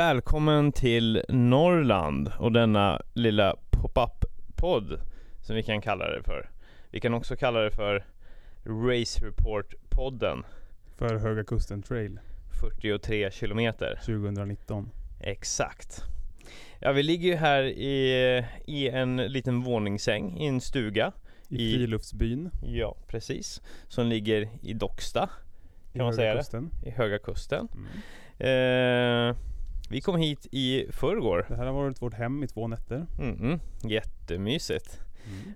välkommen till Norrland och denna lilla pop-up-podd som vi kan kalla det för. Vi kan också kalla det för Race Report-podden. För Höga Kusten Trail 43 kilometer. 2019. Exakt. Ja, vi ligger ju här i, i en liten våningssäng i en stuga. I, I- Friluftsbyn Ja, precis. Som ligger i Docksta, i man säga det? Kusten. i Höga Kusten. Mm. Eh, vi kom hit i förrgår. Det här har varit vårt hem i två nätter. Mm, jättemysigt.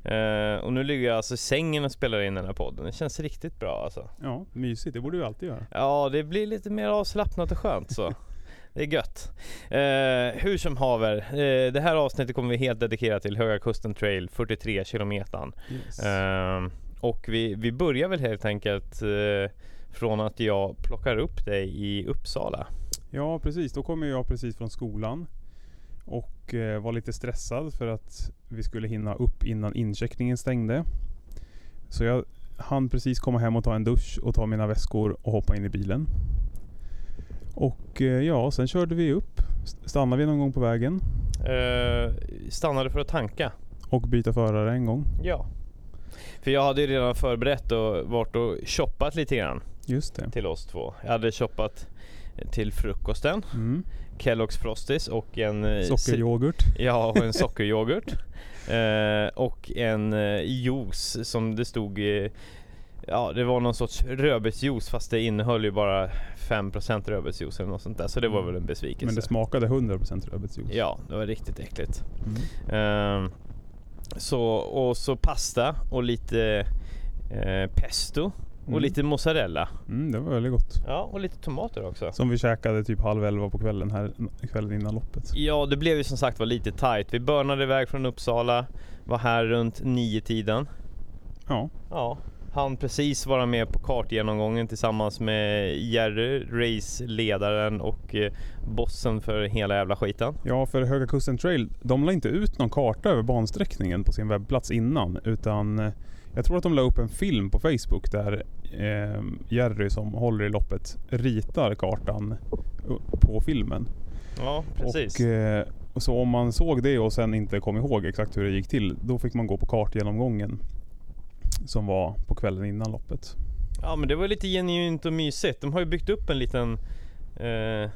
Mm. Eh, och nu ligger jag alltså i sängen och spelar in den här podden. Det känns riktigt bra alltså. Ja, mysigt. Det borde vi alltid göra. Ja, det blir lite mer avslappnat och skönt så. Det är gött. Eh, hur som haver, eh, det här avsnittet kommer vi helt dedikera till Höga Kusten Trail 43 kilometern. Yes. Eh, och vi, vi börjar väl helt enkelt eh, från att jag plockar upp dig i Uppsala. Ja, precis. Då kom jag precis från skolan. Och eh, var lite stressad för att vi skulle hinna upp innan incheckningen stängde. Så jag hann precis komma hem och ta en dusch och ta mina väskor och hoppa in i bilen. Och eh, ja, sen körde vi upp. St- Stannade vi någon gång på vägen. Eh, stannade för att tanka. Och byta förare en gång. Ja. För jag hade ju redan förberett och varit och shoppat lite grann Just det. till oss två. Jag hade shoppat till frukosten, Mm. Kellogg's Frosties och en eh, Sockeryoghurt. Ja, och en sockeryoghurt. eh, och en eh, juice som det stod eh, Ja, det var någon sorts rödbetsjuice fast det innehöll ju bara 5% rödbetsjuice eller något sånt där. Så det var väl en besvikelse. Men det smakade 100% rödbetsjuice. Ja, det var riktigt äckligt. Mm. Ehm, så, och så pasta och lite eh, pesto och Mm. lite mozzarella. Mm, det var väldigt gott. Ja, och lite tomater också. Som vi käkade typ halv elva på kvällen här kvällen innan loppet. Ja, det blev ju som sagt var lite tight. Vi börnade iväg från Uppsala, var här runt nio tiden. Ja, Ja, han precis vara med på kartgenomgången tillsammans med Jerry, raceledaren och eh, bossen för hela jävla skiten. ja för Höga Kusten Trail, de la inte ut någon karta över bansträckningen på sin webbplats innan. Utan eh, jag tror att de la upp en film på Facebook där eh, Jerry som håller i loppet ritar kartan på filmen. Ja, precis. Och, eh, så om man såg det och sen inte kom ihåg exakt hur det gick till, då fick man gå på kartgenomgången. Som var på kvällen innan loppet. Ja men det var lite genuint och mysigt. De har ju byggt upp en liten eh,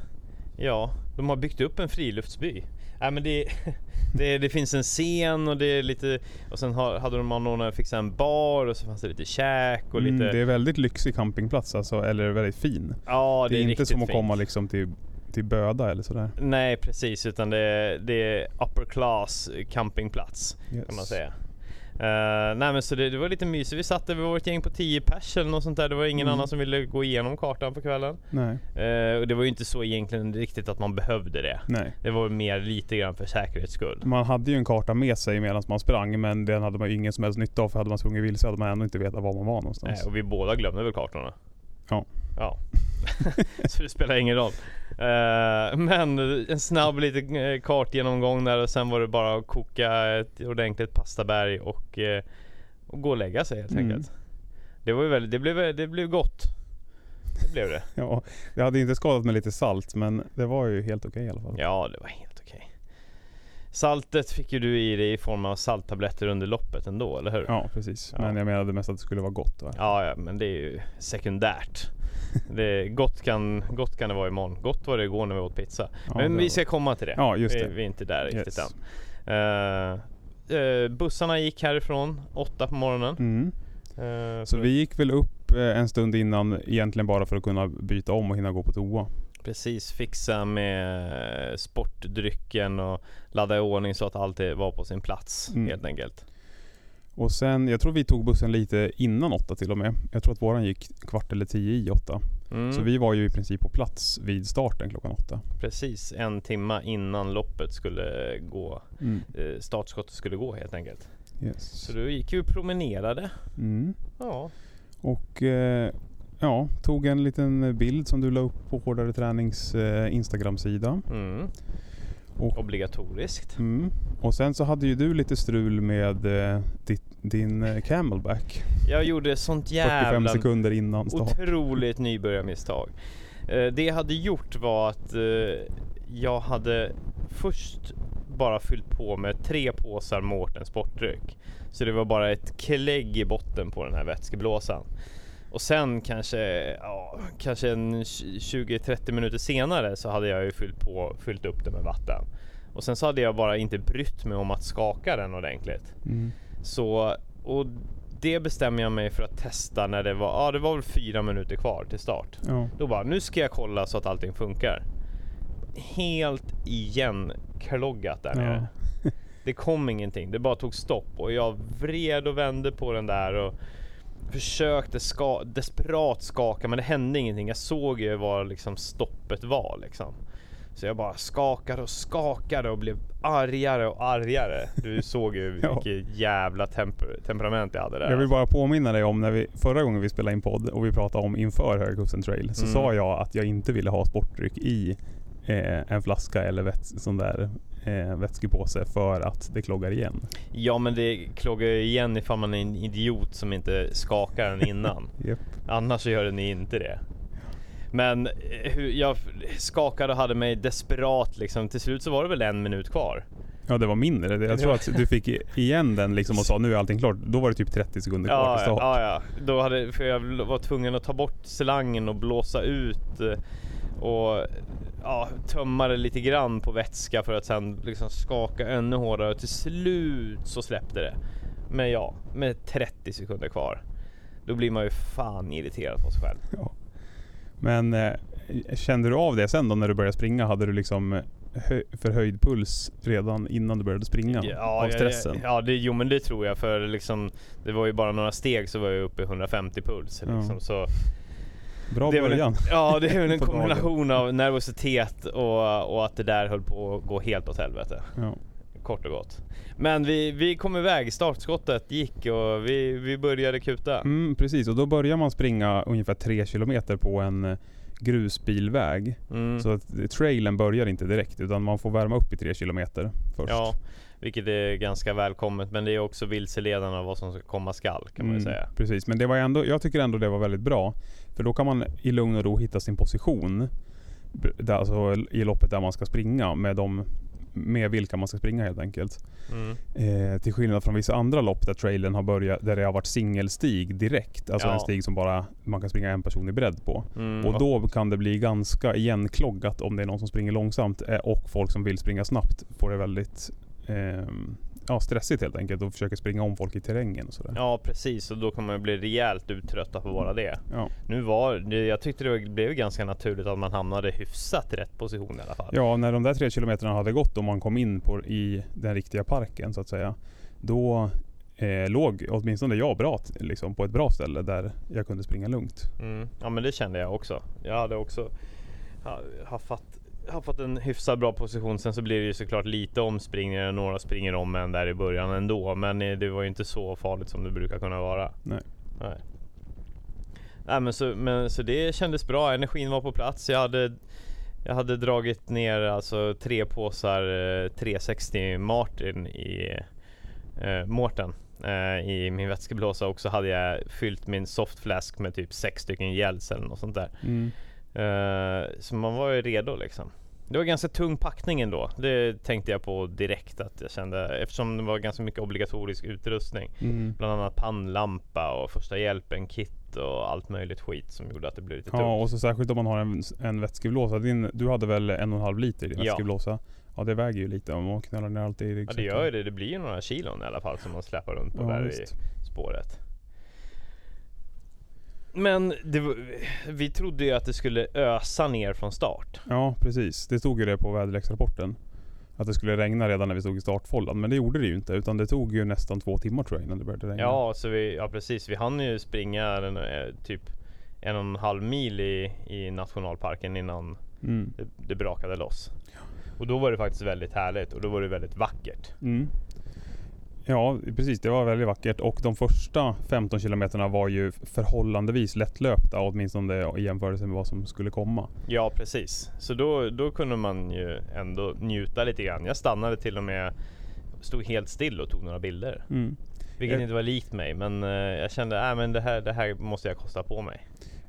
Ja, de har byggt upp en friluftsby. Nej men det, det, det finns en scen och det är lite Och sen har, hade de anordnat fixat en bar och så fanns det lite käk och lite Mm, det är väldigt lyxig campingplats alltså, eller väldigt fin. Ja det är, inte som att komma liksom till, till Böda eller sådär. Nej precis utan det, är- det är upper class campingplats Yes. kan man säga. Eh, nej men så det, det var lite mysigt. Vi satt där, vi var ett gäng på 10 pers eller något sånt där. Det var ingen Mm. annan som ville gå igenom kartan på kvällen. Nej, Eh, och det var ju inte så egentligen riktigt att man behövde det. nej. Det var mer lite grann för säkerhets skull. Man hade ju en karta med sig medan man sprang men den hade man ju ingen som helst nytta av för hade man sprungit vilse hade man ändå inte vetat var man var någonstans. Nej, och vi båda glömde väl kartorna? Ja. Ja. så det spelar ingen roll. Eh, men en snabb liten eh, kartgenomgång där och sen var det bara att koka ett ordentligt pastaberg och, eh, och gå och lägga sig helt Mm. enkelt. Det var ju väldigt, det blev, det blev gott. Det blev det. Ja, det hade inte skadat med lite salt men det var ju helt okej i alla fall. Ja, det var helt okej. Saltet fick ju du i dig i form av salttabletter under loppet ändå, eller hur? Ja, precis. Ja. Men jag menade mest att det skulle vara gott. Va? Ja, ja, men det är ju sekundärt. Det gott, kan, gott kan det vara imorgon. Gott var det igår när vi åt pizza. Men vi ska komma till det. Ja, just vi, det. vi är inte där riktigt Yes. än. Eh, eh, bussarna gick härifrån åtta på morgonen. Mm. Eh, Så vi gick väl upp en stund innan egentligen bara för att kunna byta om och hinna gå på toa. Precis, fixa med sportdrycken och ladda i ordning så att allt var på sin plats Mm. helt enkelt. Och sen, jag tror vi tog bussen lite innan åtta till och med. Jag tror att våran gick kvart eller tio i åtta. Mm, Så vi var ju i princip på plats vid starten klockan åtta. Precis, en timma innan loppet skulle gå, Mm. eh, startskottet skulle gå helt enkelt. Yes. Så då gick vi och promenerade. Mm. Ja, Och eh, ja, tog en liten bild som du la upp på Hårdare Tränings eh, Instagram-sida. mm. Och, obligatoriskt. mm. och sen så hade ju du lite strul med eh, ditt, din eh, camelback. Jag gjorde sånt 45 jävla sekunder innan start. otroligt nybörjarmisstag. Eh, Det jag hade gjort var att eh, jag hade först bara fyllt på med tre påsar Mårten sportdryck. Så det var bara ett klägg i botten på den här vätskeblåsan. Och sen kanske, ja, kanske en 20-30 minuter senare så hade jag ju fyllt, på, fyllt upp det med vatten. Och sen så hade jag bara inte brytt mig om att skaka den ordentligt. Mm. Så, och det bestämmer jag mig för att testa när det var, ja det var väl fyra minuter kvar till start. Ja. Då bara, nu ska jag kolla så att allting funkar. Helt igenkloggat där nere. Ja. Det kom ingenting, det bara tog stopp och jag vred och vände på den där och försökte ska desperat skaka men det hände ingenting. Jag såg ju var liksom stoppet var liksom. Så jag bara skakade och skakade och blev argare och argare. Du såg ju vilket jävla temper temperament jag hade där. Jag vill bara påminna dig om när vi, förra gången vi spelade in podd och vi pratade om inför Höga Trail. Så Mm. sa jag att jag inte ville ha sportdryck i eh, en flaska eller väts, sån där eh, vätskepåse för att det kloggar igen. Ja men det kloggar igen ifall man är en idiot som inte skakar den innan. Japp. Annars så gör den inte det. Men eh, jag skakade och hade mig desperat liksom. Till slut så var det väl en minut kvar. Ja det var mindre. Jag tror att du fick igen den liksom och sa nu är allting klart. Då var det typ 30 sekunder kvar Ja, till start. ja, ja. Då hade, för jag var tvungen att ta bort slangen och blåsa ut eh, och ja, tömma det lite grann på vätska för att sen liksom skaka ännu hårdare och till slut så släppte det. Men ja, med 30 sekunder kvar. Då blir man ju fan irriterad på sig själv. Ja. Men eh, kände du av det sen då när du började springa? Hade du liksom eh, hö- förhöjd puls redan innan du började springa? Ja, av stressen? Ja, ja det, jo men det tror jag för liksom Det var ju bara några steg så var jag uppe i 150 puls Ja. liksom, så Bra det början. En, ja det är väl en kombination av nervositet och, och att det där höll på att gå helt åt helvete. Ja. Kort och gott. Men vi, vi kom iväg, startskottet gick och vi, vi började kuta. Mm, precis, och då börjar man springa ungefär 3 kilometer på en eh, grusbilväg. Mm. Så att eh, trailen börjar inte direkt utan man får värma upp i 3 kilometer först. Ja, vilket är ganska välkommet men det är också vilseledande av vad som komma skall kan man Mm, säga. Precis, men det var ändå, jag tycker ändå det var väldigt bra. För då kan man i lugn och ro hitta sin position. Där, alltså i loppet där man ska springa med de med vilka man ska springa helt enkelt. Mm. Eh, till skillnad från vissa andra lopp där trailern har börjat, där det har varit singelstig direkt. Alltså Ja. en stig som bara man kan springa en person i bredd på. Mm. Och då kan det bli ganska igenkloggat om det är någon som springer långsamt eh, och folk som vill springa snabbt får det väldigt ja, stressigt helt enkelt och försöker springa om folk i terrängen och sådär. Ja precis och då kommer man bli rejält uttröttad på bara det. Ja. Nu var jag tyckte det blev ganska naturligt att man hamnade hyfsat i rätt position i alla fall. Ja, när de där tre kilometrarna hade gått och man kom in på, i den riktiga parken så att säga. Då eh, låg åtminstone jag bra liksom, på ett bra ställe där jag kunde springa lugnt. Mm. Ja men det kände jag också. Jag hade också ha, har fått, en hyfsat bra position. Sen så blir det ju såklart lite omspringningar. Några springer om en där i början ändå. Men eh, det var ju inte så farligt som det brukar kunna vara. Nej. Nej. Nej men så, men så det kändes bra. Energin var på plats. Jag hade jag hade dragit ner alltså tre påsar eh, 360 Martin i eh, Mårten eh, i min vätskeblåsa och så hade jag fyllt min softflask med typ sex stycken gels eller något sånt där. Mm. Eh, så man var ju redo liksom. Det var ganska tung packning ändå. Det tänkte jag på direkt att jag kände eftersom det var ganska mycket obligatorisk utrustning. Mm. Bland annat pannlampa och första hjälpen kit och allt möjligt skit som gjorde att det blev lite tungt. Ja, och så särskilt om man har en, en vätskeblåsa. Din, du hade väl en och en halv liter i din Ja. vätskeblåsa? Ja, det väger ju lite om man knallar ner allt i Ja ryggsäcken. det gör ju det. Det blir ju några kilon i alla fall som man släpar runt på Ja, där visst. i spåret. Men var- vi trodde ju att det skulle ösa ner från start. Ja, precis. Det stod ju det på väderleksrapporten. Att det skulle regna redan när vi stod i startfållan. Men det gjorde det ju inte. Utan det tog ju nästan två timmar tror jag innan det började regna. Ja, så vi, ja precis. Vi hann ju springa den, eh, typ en och en halv mil i, i nationalparken innan Mm. det, det brakade loss. Och då var det faktiskt väldigt härligt och då var det väldigt vackert. Mm. Ja, precis. Det var väldigt vackert. Och de första 15 kilometerna var ju förhållandevis lättlöpta. Åtminstone i jämförelse med vad som skulle komma. Ja precis, så då, då kunde man ju ändå njuta lite grann. Jag stannade till och med, stod helt still och tog några bilder. Mm. Vilket Eh. inte var likt mig men eh, jag kände att men det, här, det här måste jag kosta på mig.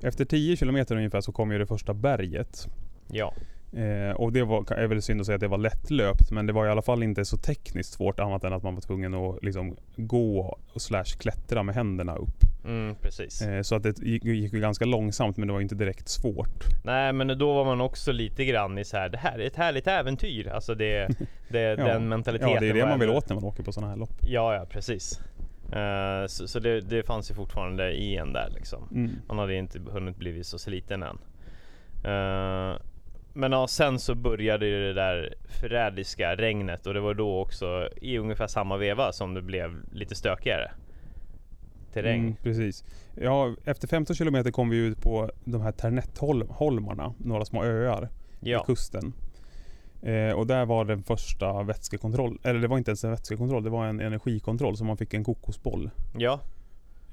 Efter 10 kilometer ungefär så kom ju det första berget. Ja, Eh, och det var, är väl synd att säga att det var lättlöpt men det var i alla fall inte så tekniskt svårt annat än att man var tvungen att liksom gå och slash klättra med händerna upp. Mm, precis. Eh, så att det gick, gick ju ganska långsamt men det var inte direkt svårt. Nej men då var man också lite grann i så här, det här är ett härligt äventyr. Alltså det, det Ja. den mentaliteten. Ja det är det man vill åt när man åker på sådana här lopp. Ja, ja precis. Eh, så så det, det fanns ju fortfarande i en där liksom. Mm. Man hade inte hunnit bli så sliten än. Eh, men ja, sen så började ju det där förrädiska regnet och det var då också i ungefär samma veva som det blev lite stökigare. Terräng. Mm, precis. Ja, efter 15 kilometer kom vi ut på de här Ternetholmarna, några små öar vid Ja, kusten. Eh, och där var den första vätskekontroll, eller det var inte ens en vätskekontroll, det var en energikontroll så man fick en kokosboll. ja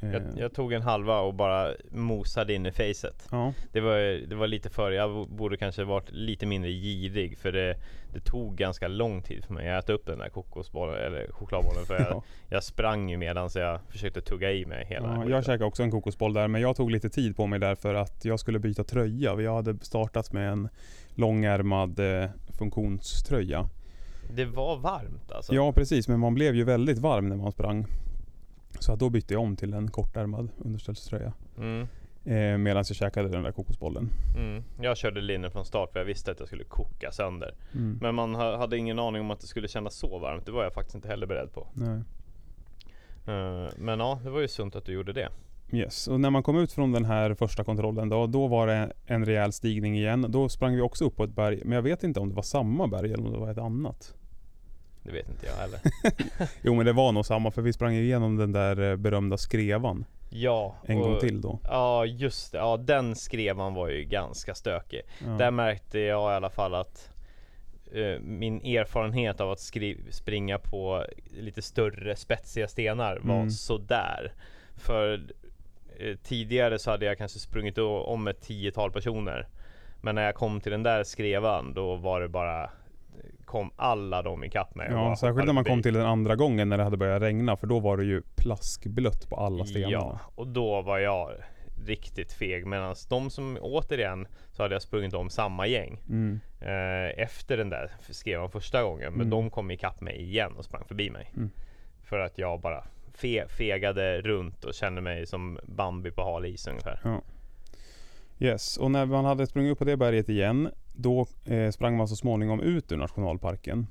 jag, jag tog en halva och bara mosade in i facet. ja, Det var, det var lite för, jag borde kanske varit lite mindre girig för det, det tog ganska lång tid för mig att äta upp den där kokosbollen eller chokladbollen för jag, ja. jag sprang ju medan jag försökte tugga i mig hela ja, jag käkade också en kokosboll där men jag tog lite tid på mig där för att jag skulle byta tröja. Jag hade startat med en långärmad eh, funktionströja. Det var varmt alltså. Ja precis, men man blev ju väldigt varm när man sprang. Så att då bytte jag om till en kortärmad underställströja. Mm, Eh, Medan jag käkade den där kokosbollen. mm. Jag körde linjen från start för jag visste att jag skulle koka sönder. Mm. Men man ha- hade ingen aning om att det skulle kännas så varmt. Det var jag faktiskt inte heller beredd på. Nej. Eh, men ja, det var ju sunt att du gjorde det. Yes, och när man kom ut från den här första kontrollen då, då var det en rejäl stigning igen. Då sprang vi också upp på ett berg, men jag vet inte om det var samma berg eller om det var ett annat. Det vet inte jag heller. Jo men det var nog samma för vi sprang igenom den där eh, berömda skrevan Ja, en och- gång till då. Ja just det, ja den skrevan var ju ganska stökig. Ja. Där märkte jag i alla fall att eh, min erfarenhet av att skri- springa på lite större spetsiga stenar var Mm. sådär. För eh, tidigare så hade jag kanske sprungit om ett tiotal personer. Men när jag kom till den där skrevan då var det bara kom alla de ikapp mig. Ja, särskilt när man kom till den andra gången när det hade börjat regna för då var det ju plaskblött på alla stenarna. Ja, och då var jag riktigt feg. Medan de som återigen så hade jag sprungit om samma gäng. Mm. Eh, efter den där skrev han första gången. Men Mm. de kom ikapp mig igen och sprang förbi mig. Mm. För att jag bara fe fegade runt och kände mig som Bambi på hal is ungefär. Yes, och när man hade sprungit upp på det berget igen då eh, sprang man så småningom ut ur nationalparken.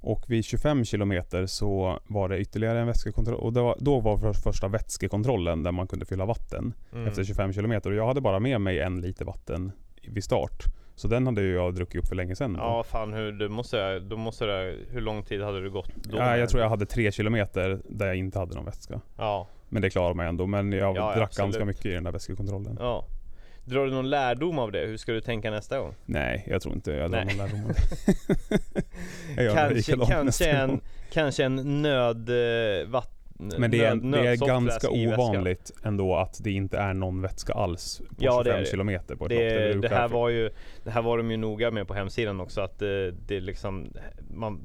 Och vid 25 kilometer så var det ytterligare en vätskekontroll och var, då var för första vätskekontrollen där man kunde fylla vatten Mm. efter 25 kilometer. Och jag hade bara med mig en liter vatten vid start. Så den hade jag druckit upp för länge sedan. då. Ja fan hur, då måste då måste hur lång tid hade du gått då? Ja, jag tror jag hade tre kilometer där jag inte hade någon vätska. Ja, Men det klarade mig ändå. Men jag Ja, drack absolut. ganska mycket i den där vätskekontrollen. ja. Drar du någon lärdom av det? Hur ska du tänka nästa gång? Nej, jag tror inte jag drar någon lärdom av det. Kanske, kanske, en, kanske en nöd... Eh, Men det är, nöd, det är ganska ovanligt ändå att det inte är någon vätska alls på Ja, det 25 är det. kilometer på ett Det, lopp. det, brukar- här var ju, det här var de ju noga med på hemsidan också att det, det liksom man,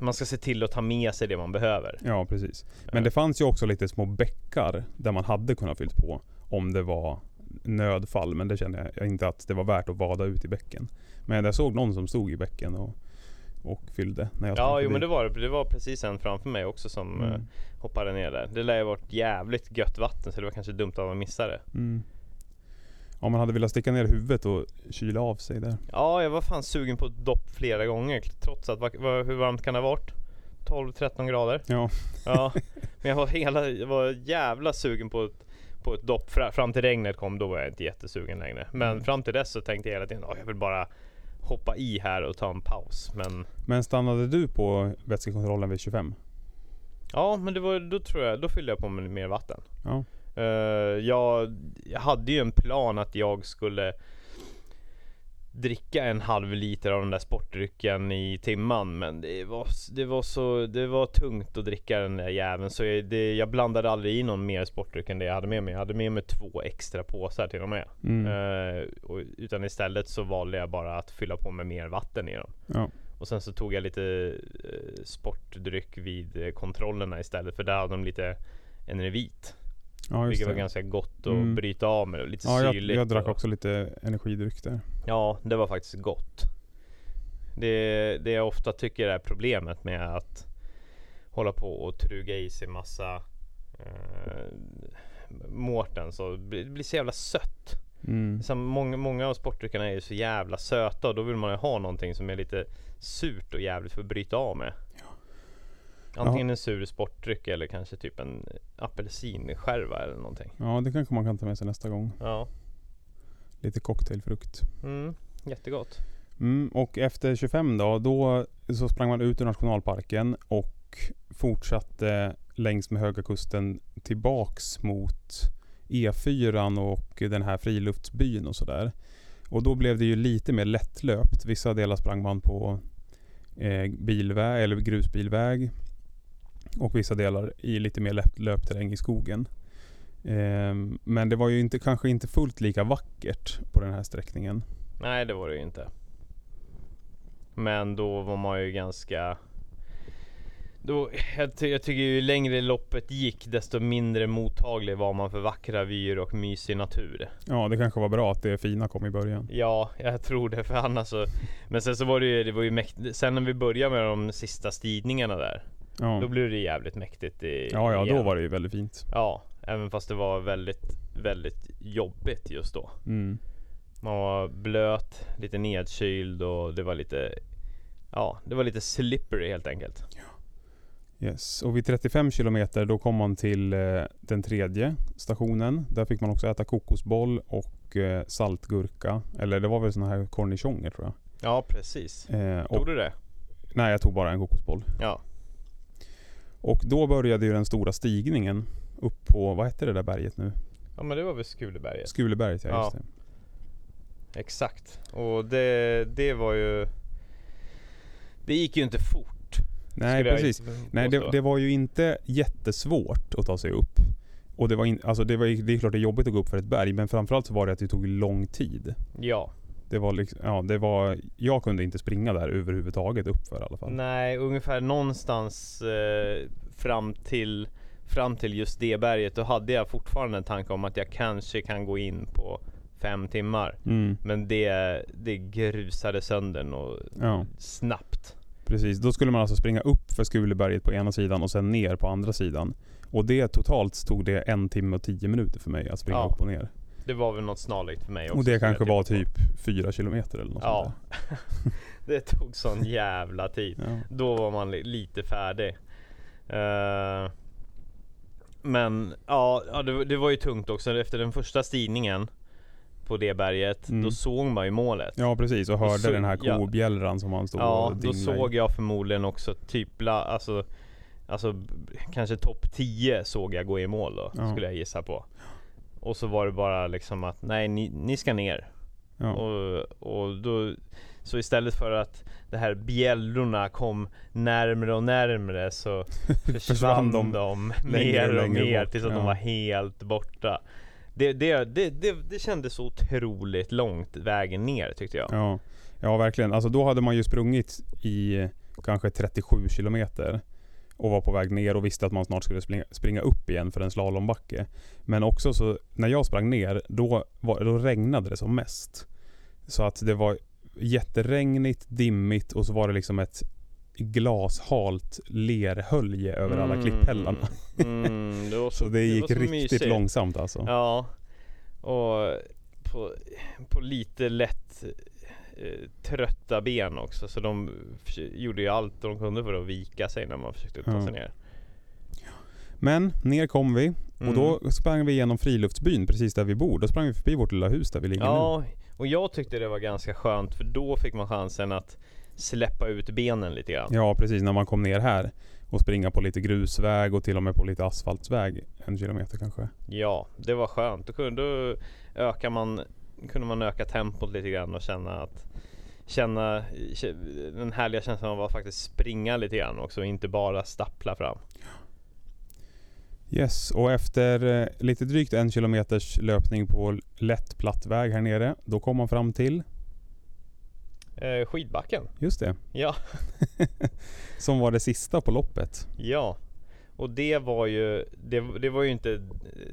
man ska se till att ta med sig det man behöver. Ja, precis. Men det fanns ju också lite små bäckar där man hade kunnat fyllt på om det var nödfall. Men det kände jag inte att det var värt att vada ut i bäcken. Men jag såg någon som stod i bäcken och, och fyllde när jag Ja, jo men det var det. Var precis en framför mig också som Mm. eh, hoppade ner där. Det lär ju varit jävligt gött vatten så det var kanske dumt att man missade det. Mm. Om man hade velat sticka ner huvudet och kyla av sig där. Ja, jag var fan sugen på ett dopp flera gånger trots att, hur varmt kan det ha varit? 12-13 grader? Ja, Ja, men jag var, hela, jag var jävla sugen på ett, på ett dopp Fra, fram till regnet kom, då var jag inte jättesugen längre. Men Mm. fram till dess så tänkte jag hela tiden, "Åh, jag vill bara hoppa i här och ta en paus. Men men stannade du på vätskekontrollen vid 25? ja, men det var, då tror jag, då fyllde jag på med mer vatten. Ja. Eh, jag, jag hade ju en plan att jag skulle dricka en halv liter av den där sportdrycken i timman men det var, det var så det var tungt att dricka den där jäveln så jag, det, jag blandade aldrig i någon mer sportdryck än det jag hade med mig. Jag hade med mig två extra påsar till och med. Mm. Eh, och, utan istället så valde jag bara att fylla på med mer vatten i dem. ja. Och sen så tog jag lite eh, sportdryck vid eh, kontrollerna istället för där hade de lite Enervit. Ja, vilket var det. ganska gott att Mm. bryta av med. Lite Ja, jag, syrligt. jag drack och, också lite energidryck där. Ja, det var faktiskt gott. Det, det jag ofta tycker är problemet med att hålla på och truga i sig massa eh, Mårten så blir- det blir så jävla sött. Mm. Som många, många av sportdryckerna är ju så jävla söta och då vill man ju ha någonting som är lite surt och jävligt för att bryta av med. Antingen en sur sportdryck eller kanske typ en apelsinskärva eller någonting. Ja, det kanske man kan ta med sig nästa gång. Ja, Lite cocktailfrukt. mm, jättegott. Mm, och efter 25 dagar, då så sprang man ut ur nationalparken och fortsatte längs med Höga Kusten tillbaks mot E4 och den här friluftsbyn och sådär. Och då blev det ju lite mer lättlöpt. Vissa delar sprang man på eh, bilväg eller grusbilväg. Och vissa delar i lite mer lättlöpt terräng i skogen. Eh, men det var ju inte, kanske inte fullt lika vackert på den här sträckningen. Nej, det var det ju inte. Men då var man ju ganska... Då, jag, ty- jag tycker ju längre loppet gick desto mindre mottaglig var man för vackra vyer och mysig natur. Ja, det kanske var bra att det fina kom i början. Ja, jag tror det för annars så... Men sen så var det ju, det var ju mäktigt. Sen när vi började med de sista stigningarna där. Ja, Då blev det jävligt mäktigt i, ja, ja då igen. var det ju väldigt fint. Ja, även fast det var väldigt, väldigt jobbigt just då. Mm. Man var blöt, lite nedkyld och det var lite Ja, det var lite slippery helt enkelt. Yes. Och vid 35 kilometer då kom man till eh, den tredje stationen. Där fick man också äta kokosboll och eh, saltgurka. Eller det var väl såna här cornichoner tror jag. Ja, precis. Eh, Tog och, du det? nej, jag tog bara en kokosboll. Ja. Och då började ju den stora stigningen upp på, vad hette det där berget nu? Ja, men det var väl Skuleberget. Skuleberget, ja, Ja. just det. Exakt. Och det, det var ju Det gick ju inte fort. Nej, precis. Nej, det, det var ju inte jättesvårt att ta sig upp. Och det var, in, alltså det var det är klart det är jobbigt att gå upp för ett berg, men framförallt så var det att det tog lång tid. Ja. Det var liksom, ja det var, jag kunde inte springa där överhuvudtaget uppför i alla fall. Nej, ungefär någonstans eh, fram till Fram till just det berget, då hade jag fortfarande en tanke om att jag kanske kan gå in på fem timmar. Mm, Men det, det grusade sönder och ja, snabbt. precis. Då skulle man alltså springa upp för Skuleberget på ena sidan och sen ner på andra sidan. Och det totalt tog det en timme och tio minuter för mig att springa Ja, upp och ner. Det var väl något snarlikt för mig också. Och det kanske var typ fyra kilometer eller något Ja. Det tog sån jävla tid. Ja. Då var man li- lite färdig. Eh, men ja, ja det, det var ju tungt också. Efter den första stigningen på det berget, Mm. då såg man ju målet. ja precis, och hörde så- den här ja. kobjällran som han stod Ja, och då dinglade i. såg jag förmodligen också typ la, alltså, alltså kanske topp 10 såg jag gå i mål då, Ja. skulle jag gissa på. Och så var det bara liksom att nej, ni, ni ska ner. Ja. Och, och då, så istället för att det här bjällrorna kom närmre och närmre så försvann de, de mer längre och och, mer bort, tills att ja. de var helt borta. Det, det, det, det, det kändes så otroligt långt vägen ner tyckte jag. Ja, ja verkligen. Alltså då hade man ju sprungit i kanske 37 kilometer och var på väg ner och visste att man snart skulle springa, springa upp igen för en slalombacke. Men också så när jag sprang ner, då, var, då regnade det som mest. Så att det var jätteregnigt, dimmigt och så var det liksom ett glashalt lerhölje över alla Mm, klipphällarna. Mm, det var Så det gick så riktigt mysigt. långsamt alltså. Ja, och på, på lite lätt trötta ben också. Så de gjorde ju allt de kunde för att vika sig när man försökte ta Ja. sig ner. Men ner kom vi och Mm. då sprang vi igenom friluftsbyn precis där vi bor. Då sprang vi förbi vårt lilla hus där vi ligger nu. Ja, och jag tyckte det var ganska skönt för då fick man chansen att släppa ut benen lite grann. Ja precis, när man kom ner här och springa på lite grusväg och till och med på lite asfaltsväg. En kilometer kanske. Ja, det var skönt. Då kunde, då ökar man, kunde man öka tempot lite grann och känna att Känna kä- den härliga känslan av att faktiskt springa lite grann också, inte bara stappla fram. Yes, och efter eh, lite drygt en kilometers löpning på lätt platt väg här nere. Då kom man fram till, Eh, skidbacken. just det, Ja, som var det sista på loppet. ja. Och det var ju, det, det var ju inte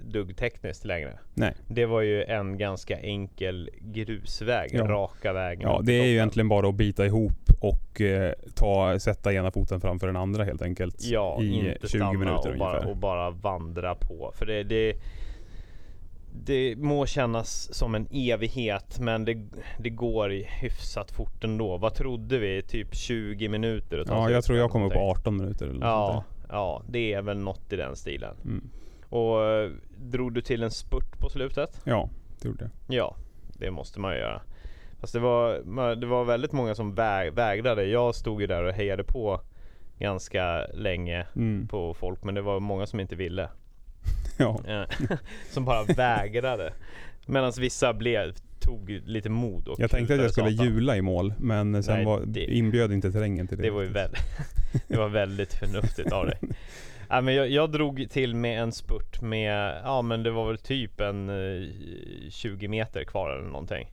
dugg tekniskt längre. Nej. Det var ju en ganska enkel grusväg, Ja. raka vägen. Ja, upp det är ju egentligen bara att bita ihop och eh, ta, sätta ena foten framför den andra helt enkelt. Ja, I inte 20 stanna minuter och bara, och bara vandra på. För det, det, det må kännas som en evighet men det, det går hyfsat fort ändå. Vad trodde vi? Typ 20 minuter? Ja, jag upp tror jag den kommer på någonting. 18 minuter eller Ja, sånt ja, det är väl något i den stilen. Mm. Och eh, drog du till en spurt på slutet? Ja, det gjorde jag. Ja, det måste man ju göra. Fast det var, det var väldigt många som väg, vägrade. Jag stod ju där och hejade på ganska länge Mm. på folk men det var många som inte ville. Ja. Eh, som bara vägrade. Medan vissa blev, tog lite mod och Jag tänkte att jag skulle satan. hjula i mål men sen Nej, var, det- inbjöd inte terrängen till det. Det var ju väldigt, det var väldigt förnuftigt av dig. Ja, men jag, jag drog till med en spurt med, ja men det var väl typ en eh, 20 meter kvar eller någonting.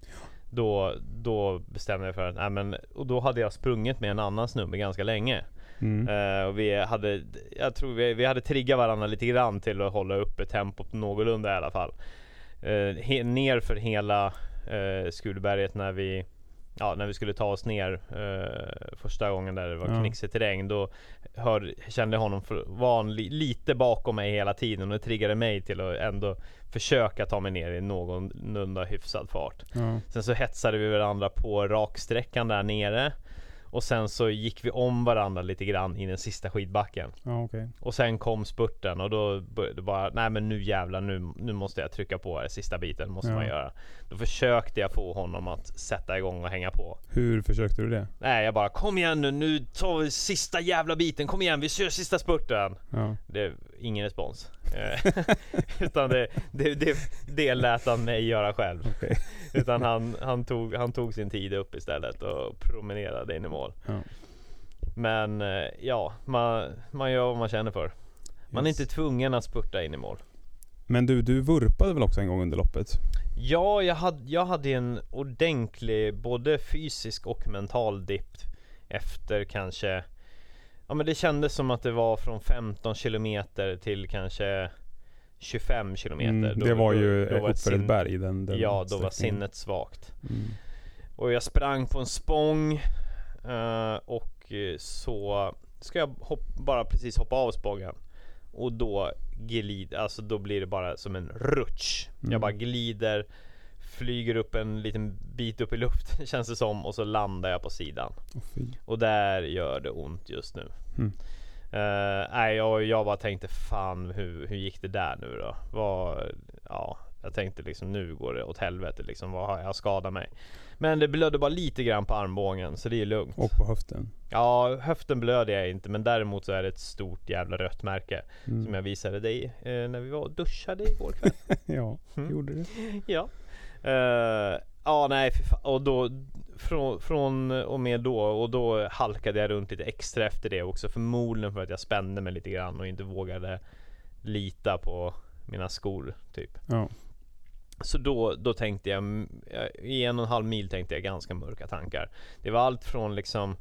Då, då bestämde jag för att, nej men, och då hade jag sprungit med en annan snubbe ganska länge. Mm. Eh, och vi hade, jag tror vi, vi hade triggat varandra lite grann till att hålla uppe tempot någorlunda i alla fall. Uh, he, ner för hela uh, Skulberget när vi Ja, när vi skulle ta oss ner eh, första gången där det var Ja. knixig terräng då hör, kände jag honom för, li, lite bakom mig hela tiden och det triggade mig till att ändå försöka ta mig ner i någorlunda hyfsad fart. Ja. Sen så hetsade vi varandra på raksträckan där nere och sen så gick vi om varandra lite grann i den sista skidbacken. Ja, okej. Och sen kom spurten och då började det bara, nej men nu jävlar nu, nu måste jag trycka på här, sista biten måste Ja. man göra. Då försökte jag få honom att sätta igång och hänga på. Hur försökte du det? Nej jag bara kom igen nu, nu tar vi sista jävla biten, kom igen vi kör sista spurten. Ja. Det ingen respons. Eh, Utan det, det, det, det lät han mig göra själv. Okej. Utan han, han, tog, han tog sin tid upp istället och promenerade in i mål. Ja. Men eh, ja, man, man gör vad man känner för. Man är Yes. inte tvungen att spurta in i mål. Men du, du vurpade väl också en gång under loppet? Ja, jag hade, jag hade en ordentlig både fysisk och mental dipp efter kanske Ja men det kändes som att det var från 15 kilometer till kanske 25 kilometer. Mm, Då- det var då- ju då var uppför ett berg den, den Ja, då var sinnet svagt. Mm. Och jag sprang på en spång eh, och eh, så ska jag hopp, bara precis hoppa av spången. Och då glider, alltså då blir det bara som en rutsch. Mm. Jag bara glider, flyger upp en liten bit upp i luften känns det som och så landar jag på sidan. Fy. Och där gör det ont just nu. Mm. Nej, jag, jag bara tänkte fan hur, hur gick det där nu då? Vad, ja, jag tänkte liksom nu går det åt helvete liksom. Vad har jag skadat mig? Men det blödde bara lite grann på armbågen så det är lugnt. Och på höften. Ja, höften blöder jag inte men däremot så är det ett stort jävla rött märke. Mm. Som jag visade dig eh, när vi var och duschade igår kväll. ja, Mm. gjorde det. ja. Eh, ja, nej fy fan. Och då från, från och med då och då halkade jag runt lite extra efter det också. Förmodligen för att jag spände mig lite grann och inte vågade lita på mina skor typ. Ja. Så då, då tänkte jag, jag- i en och en halv mil tänkte jag ganska mörka tankar. Det var allt från liksom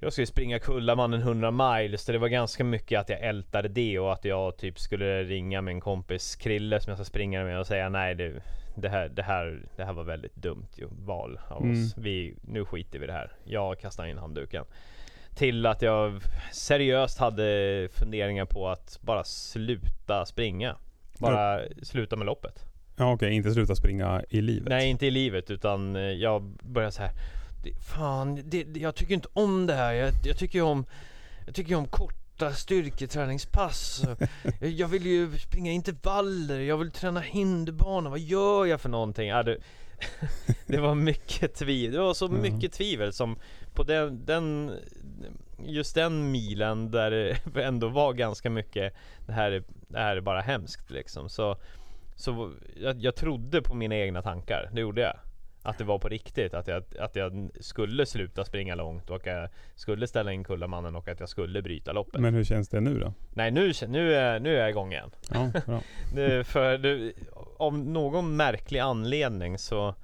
jag skulle springa Kullamannen 100 miles, så det var ganska mycket att jag ältade det och att jag typ skulle ringa min kompis Krille som jag ska springa med och säga nej det, det, här, det, här, det här var väldigt dumt ju, val av Mm. oss. Vi, nu skiter vi i det här. Jag kastar in handduken. Till att jag seriöst hade funderingar på att bara sluta springa. Bara sluta med loppet. Ja okej, inte sluta springa i livet. Nej, inte i livet utan jag börjar så här. Det, fan, det, jag tycker inte om det här. Jag, jag tycker om Jag tycker om korta styrketräningspass. jag, jag vill ju springa intervaller. Jag vill träna hinderbana. Vad gör jag för någonting? Ja, det, det var mycket tvivel. Det var så Ja. mycket tvivel som på den, den Just den milen där det ändå var ganska mycket Det här är, det här är bara hemskt liksom. Så så jag, jag trodde på mina egna tankar, det gjorde jag. Att det var på riktigt, att jag, att jag skulle sluta springa långt och att jag skulle ställa in Kullamannen och att jag skulle bryta loppet. Men hur känns det nu då? Nej nu, nu, är, nu är jag igång igen. Ja, bra. Nu, för det, av någon märklig anledning så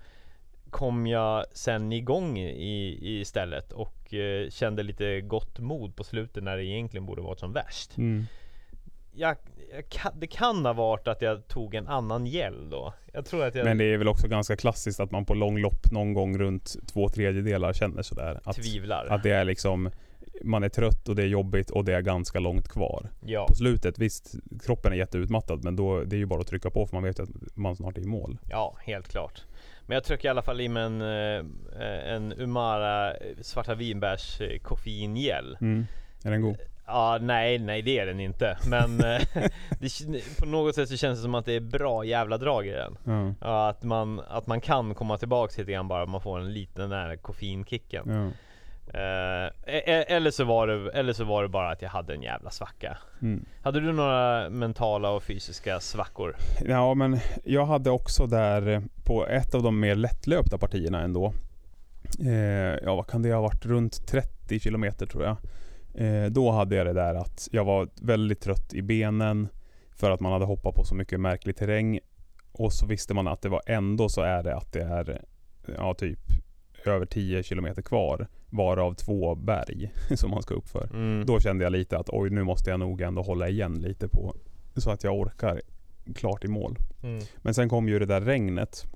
kom jag sen igång i, i istället och eh, kände lite gott mod på slutet när det egentligen borde varit som värst. Mm. Jag, jag kan, det kan ha varit att jag tog en annan gel då. Jag tror att jag Men det är väl också ganska klassiskt att man på långlopp någon gång runt två tredjedelar känner sådär. Att, tvivlar. att det är liksom man är trött och det är jobbigt och det är ganska långt kvar. ja. På slutet, visst kroppen är jätteutmattad men då, det är ju bara att trycka på för man vet att man snart är i mål. ja, helt klart. Men jag trycker i alla fall i mig en, eh, en Umara svarta vinbärs eh, koffeingel. Mm. Är den god? Ja, nej, nej det är den inte. Men eh, det, på något sätt så känns det som att det är bra jävla drag i den. Ja. Ja, att, man, att man kan komma tillbaks lite grann bara man får en liten den här koffeinkicken. ja. Eh, e- eller, så var det, eller så var det bara att jag hade en jävla svacka. Mm. Hade du några mentala och fysiska svackor? Ja men jag hade också där på ett av de mer lättlöpta partierna ändå. Eh, ja vad kan det ha varit? Runt 30 kilometer tror jag. Eh, då hade jag det där att jag var väldigt trött i benen för att man hade hoppat på så mycket märklig terräng. Och så visste man att det var ändå så är det att det är ja typ över 10 kilometer kvar. Varav två berg som man ska upp för. Mm. Då kände jag lite att oj nu måste jag nog ändå hålla igen lite på så att jag orkar klart i mål. Mm. Men sen kom ju det där regnet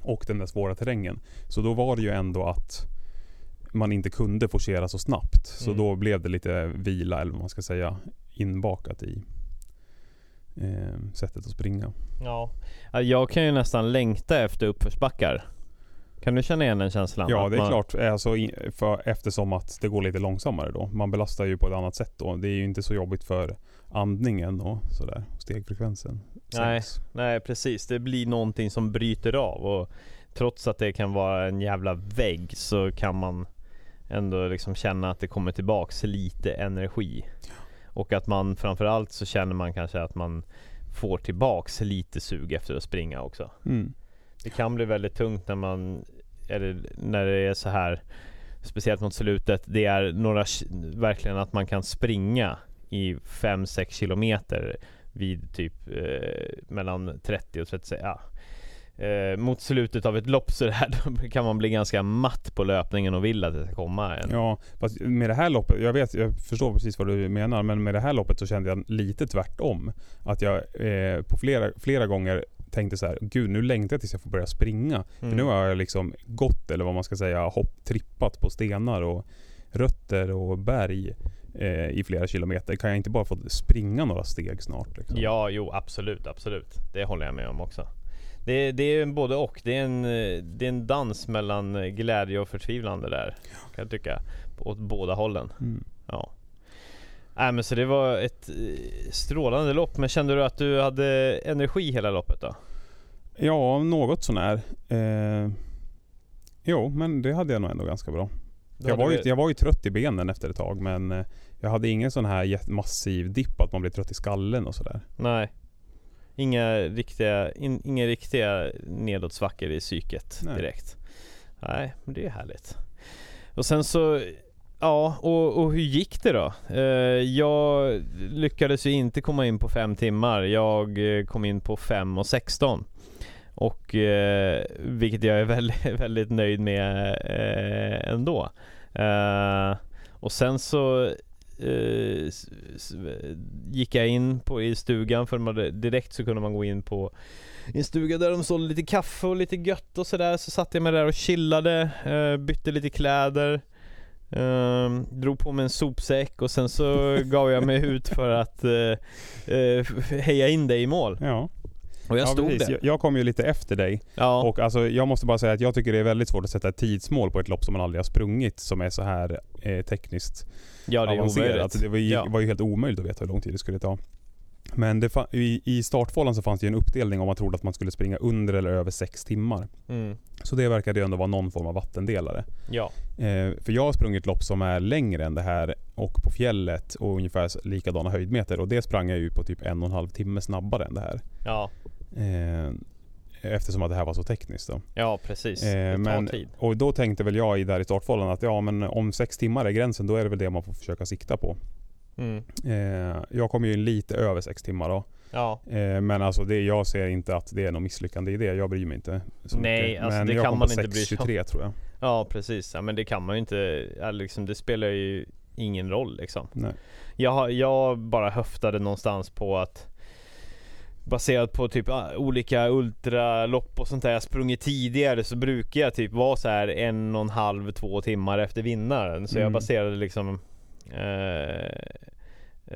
och den där svåra terrängen. Så då var det ju ändå att man inte kunde forcera så snabbt. Så Mm. då blev det lite vila eller vad man ska säga inbakat i eh, sättet att springa. Ja. Ja, Jag kan ju nästan längta efter uppförsbackar. Kan du känna igen den känslan? Ja det är man- klart, alltså, för, eftersom att det går lite långsammare då. Man belastar ju på ett annat sätt då. Det är ju inte så jobbigt för andningen och sådär. Stegfrekvensen Nej. sänks. Nej precis, det blir någonting som bryter av och trots att det kan vara en jävla vägg så kan man ändå liksom känna att det kommer tillbaks lite energi. Och att man framförallt så känner man kanske att man får tillbaks lite sug efter att springa också. Mm. Det kan bli väldigt tungt när man eller när det är så här Speciellt mot slutet. Det är några verkligen att man kan springa i 5-6 kilometer vid typ eh, mellan 30 och 36. Ja. Eh, mot slutet av ett lopp så där, då kan man bli ganska matt på löpningen och vill att det ska komma en. Ja, fast med det här loppet, jag vet, jag förstår precis vad du menar, men med det här loppet så kände jag lite tvärtom. Att jag eh, på flera, flera gånger tänkte så här, gud nu längtar jag tills jag får börja springa. För Mm. nu har jag liksom gått, eller vad man ska säga, hopp, trippat på stenar och rötter och berg eh, i flera kilometer. Kan jag inte bara få springa några steg snart? Liksom? Ja, jo absolut, absolut. Det håller jag med om också. Det, det är både och. Det är en, eh, det är en dans mellan eh, glädje och förtvivlan det där. Kan jag tycka. Åt båda hållen. Mm. Ja. Nej men så det var ett eh, strålande lopp. Men kände du att du hade energi hela loppet då? Ja, något sånär. Eh, jo, men det hade jag nog ändå ganska bra. Jag var, ju, jag var ju trött i benen efter ett tag men jag hade ingen sån här massiv dipp att man blir trött i skallen och sådär. Nej. Inga riktiga, in, inga riktiga nedåtsvackor i psyket Nej. direkt. Nej, men det är härligt. Och sen så, ja, och, och hur gick det då? Eh, jag lyckades ju inte komma in på fem timmar. Jag eh, kom in på fem och 16. Och eh, vilket jag är väldigt, väldigt nöjd med eh, ändå. Eh, och sen så eh, gick jag in på, i stugan för man, hade- direkt så kunde man gå in på en stuga där de sålde lite kaffe och lite gött och sådär. Så satt jag mig där och chillade, eh, bytte lite kläder. Eh, drog på mig en sopsäck och sen så gav jag mig ut för att eh, heja in dig i mål. Ja, Och jag ja stod precis. där. Jag, jag kom ju lite efter dig Ja, och alltså, jag måste bara säga att jag tycker det är väldigt svårt att sätta ett tidsmål på ett lopp som man aldrig har sprungit som är så här eh, tekniskt ja det är avancerat. omöjligt. Det var ju, Ja. var ju helt omöjligt att veta hur lång tid det skulle ta. Men i, i startfållan så fanns det ju en uppdelning om man trodde att man skulle springa under eller över sex timmar. Mm. Så det verkade ju ändå vara någon form av vattendelare. Ja, Eh, för jag har sprungit lopp som är längre än det här och på fjället och ungefär likadana höjdmeter och det sprang jag ju på typ en och en halv timme snabbare än det här. ja, eftersom att det här var så tekniskt då. ja precis. Eh, det tar men- tid. Och då tänkte väl jag i där i startfållan att ja men om sex timmar är gränsen då är det väl det man får försöka sikta på. Mm. Eh, jag kom ju in lite över sex timmar då. Ja, Eh, men alltså det, jag ser inte att det är något misslyckande i det. Jag bryr mig inte så Nej, mycket. alltså men det jag kan kom man på inte bry sig om. 6.23 tror jag. ja precis. Ja, men det kan man ju inte, liksom, det spelar ju ingen roll liksom. Nej. Jag, jag bara höftade någonstans på att Baserat på typ ah, olika ultralopp och sånt där jag sprungit tidigare så brukar jag typ vara så här en och en halv, två timmar efter vinnaren. Så jag Mm. baserade liksom eh,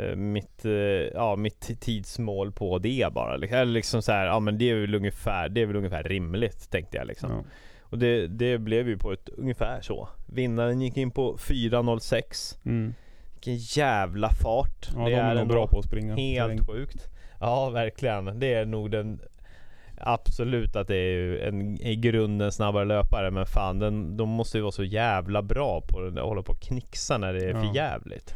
eh, mitt, eh, ja, mitt tidsmål på det bara. Eller liksom så här, ja men det är väl ungefär, det är väl ungefär rimligt tänkte jag liksom. Ja. Och det, det blev ju på ett ungefär så. Vinnaren gick in på 4.06. Mm. Vilken jävla fart. Ja, det de är nog ändå bra på att springa. Helt terräng. sjukt. Ja, verkligen. Det är nog den Absolut att det är en i grunden snabbare löpare men fan den, de måste ju vara så jävla bra på det, att hålla på och knixa när det är för Ja. jävligt.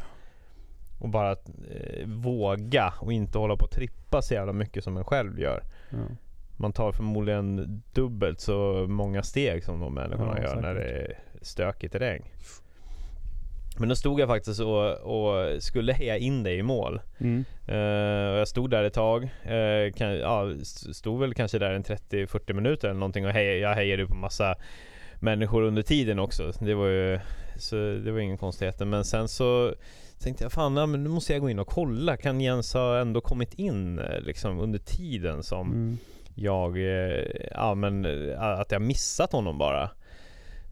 Och bara eh, våga och inte hålla på och trippa så jävla mycket som en själv gör. Ja. Man tar förmodligen dubbelt så många steg som de människorna Ja, gör när säkert. det är stökig terräng. Men då stod jag faktiskt och, och skulle heja in dig i mål. Mm. Och jag stod där ett tag, uh, kan, ja, st- stod väl kanske där en 30-40 minuter eller någonting och hej, jag hejade på massa människor under tiden också. Det var ju så det var ingen konstigheter. Men sen så tänkte jag fan, ja, men nu måste jag gå in och kolla. Kan Jens ha ändå kommit in eh, liksom under tiden som Mm. jag, ja men att jag missat honom bara.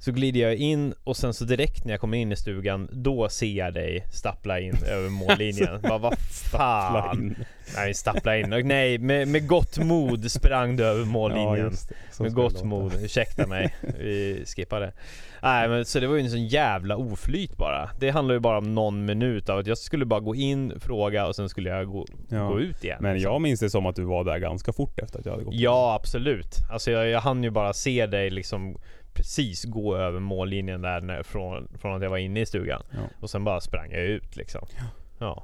Så glider jag in och sen så direkt när jag kommer in i stugan Då ser jag dig stappla in över mållinjen. Bara vad fan. Nej stappla in. Och Nej med, med gott mod sprang du över Ja, mållinjen. Så med gott mod. Ursäkta mig. Vi skippar det. Nej men så det var ju en sån jävla oflyt bara. Det handlar ju bara om någon minut av att jag skulle bara gå in, fråga och sen skulle jag gå, Ja. gå ut igen. Men liksom. jag minns det som att du var där ganska fort efter att jag hade gått Ja absolut. Alltså jag, jag hann ju bara se dig liksom precis gå över mållinjen där när, från, från att jag var inne i stugan. Ja. Och sen bara sprang jag ut liksom. Ja.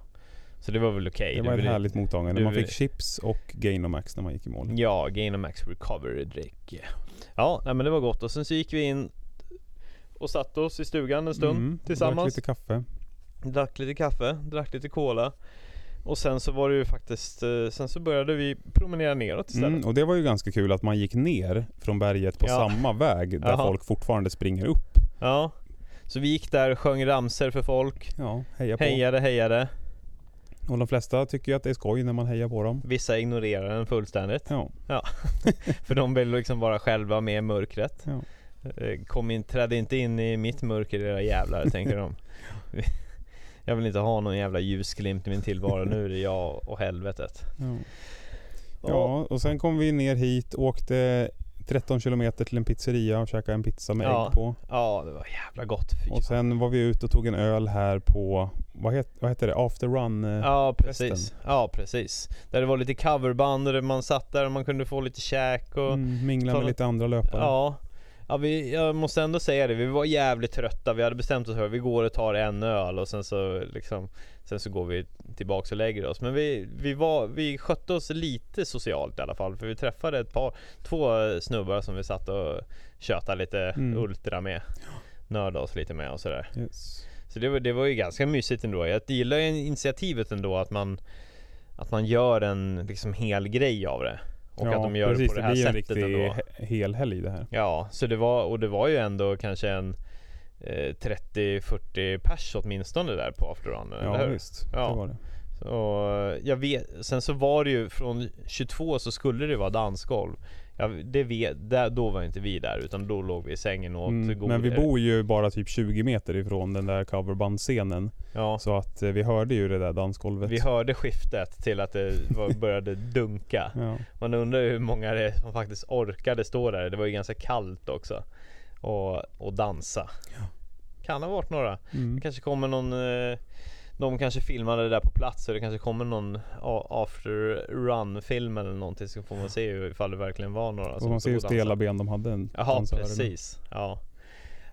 Så det var väl okej. Det var ett härligt mottagande. du Man vill- fick chips och Gainomax när man gick i mål. Ja, Gainomax Recovery dryck. Ja, nej, men det var gott. Och sen så gick vi in och satte oss i stugan en stund Mm, tillsammans. Drack lite kaffe. Drack lite kaffe, drack lite cola. Och sen så var det ju faktiskt, eh, sen så började vi promenera neråt istället. Mm, och det var ju ganska kul att man gick ner från berget på Ja. samma väg där Jaha. folk fortfarande springer upp. Ja. Så vi gick där, sjöng ramser för folk. Ja, heja på. Hejade, hejade. Och de flesta tycker ju att det är skoj när man hejar på dem. Vissa ignorerar den fullständigt. Ja, För de vill liksom vara själva med i mörkret. Ja. Eh, Kom in, träd inte in i mitt mörker era jävlar, tänker de. Jag vill inte ha någon jävla ljusglimt i min tillvaro. Nu är det jag och helvetet. ja. ja, och sen kom vi ner hit, åkte 13 kilometer till en pizzeria och käkade en pizza med Ja. ägg på. Ja, det var jävla gott. Fy Och sen var vi ute och tog en öl här på, vad, het, vad heter det? After Run? eh, Ja precis, festen. ja precis. Där det var lite coverband och där man satt där och man kunde få lite käk och mm, mingla med lite andra löpare. Ja, ja vi, jag måste ändå säga det, vi var jävligt trötta. Vi hade bestämt oss för att vi går och tar en öl och sen så liksom Sen så går vi tillbaks och lägger oss. Men vi, vi, var, vi skötte oss lite socialt i alla fall. För vi träffade ett par, två snubbar som vi satt och tjötade lite Mm. ultra med. Nördade oss lite med och sådär. Yes. Så det var, det var ju ganska mysigt ändå. Jag gillar ju initiativet ändå att man Att man gör en liksom hel grej av det. Och att de gör precis, det på det här blir en sättet riktig ändå. he- helhelg det här. Ja, så det var, och det var ju ändå kanske en eh, 30-40 pers åtminstone där på afterrun, eller Ja hur? visst, Ja. det var det. Och jag vet, sen så var det ju från 22 så skulle det vara dansgolv. Ja, det vet, där, då var inte vi där utan då låg vi i sängen och åt Mm, men vi bor ju bara typ 20 meter ifrån den där coverbandscenen. Ja, Så att eh, vi hörde ju det där dansgolvet. vi hörde skiftet till att det var, började dunka. Ja. Man undrar hur många det som faktiskt orkade stå där. Det var ju ganska kallt också. Och, och dansa. Kan ha varit några. Mm. Det kanske kommer någon eh, De kanske filmade det där på plats så det kanske kommer någon after run film eller någonting så får man se ifall det verkligen var några Och man ser och stela ben de hade. Jaha precis, ja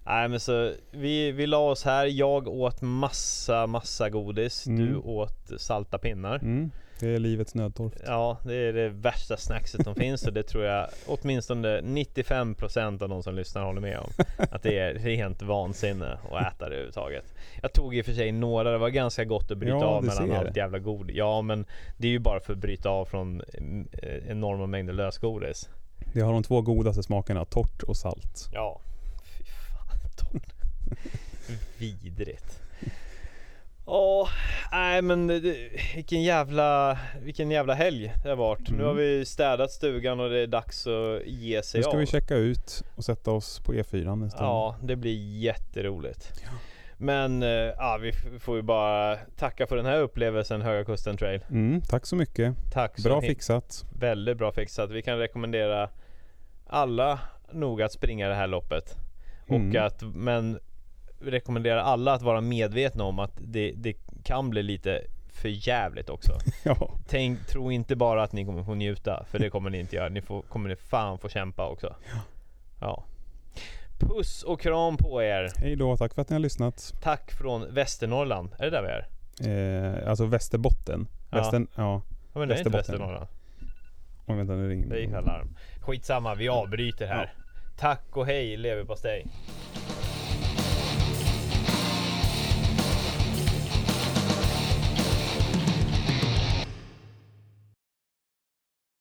Nej men så vi, vi la oss här, jag åt massa massa godis, Mm. du åt salta pinnar Mm. Det är livets nödtorft. Ja, det är det värsta snackset som finns och det tror jag åtminstone 95% av de som lyssnar håller med om. Att det är rent vansinne att äta det överhuvudtaget. Jag tog i och för sig några, det var ganska gott att bryta Ja, av mellan allt det. jävla godis. Ja, men det är ju bara för att bryta av från eh, enorma mängder lösgodis. Det har de två godaste smakerna, torrt och salt. Ja, fy fan. torrt. Vidrigt. Ja, nej men det, vilken jävla, vilken jävla helg det har varit. Mm. Nu har vi städat stugan och det är dags att ge sig Nu ska av. vi checka ut och sätta oss på E4 en stund. Ja, det blir jätteroligt. Men eh, ja, vi får ju bara tacka för den här upplevelsen Höga Kusten Trail. Mm, tack så mycket. Tack så Bra fixat. Väldigt bra fixat. Vi kan rekommendera alla nog att springa det här loppet. Och Mm. att, men rekommendera alla att vara medvetna om att det, det kan bli lite för jävligt också. Ja, Tänk, tro inte bara att ni kommer få njuta, för det kommer ni inte göra. Ni får, kommer ni fan få kämpa också. Ja. Puss och kram på er. hej då. Tack för att ni har lyssnat. Tack från Västernorrland. Är det där vi är? Eh, alltså Västerbotten. Ja. Västern, ja. Ja men det är inte. Västernorrland. Oj, vänta nu ringer Det gick alarm. Skitsamma, vi avbryter här. Tack och hej leverpastej.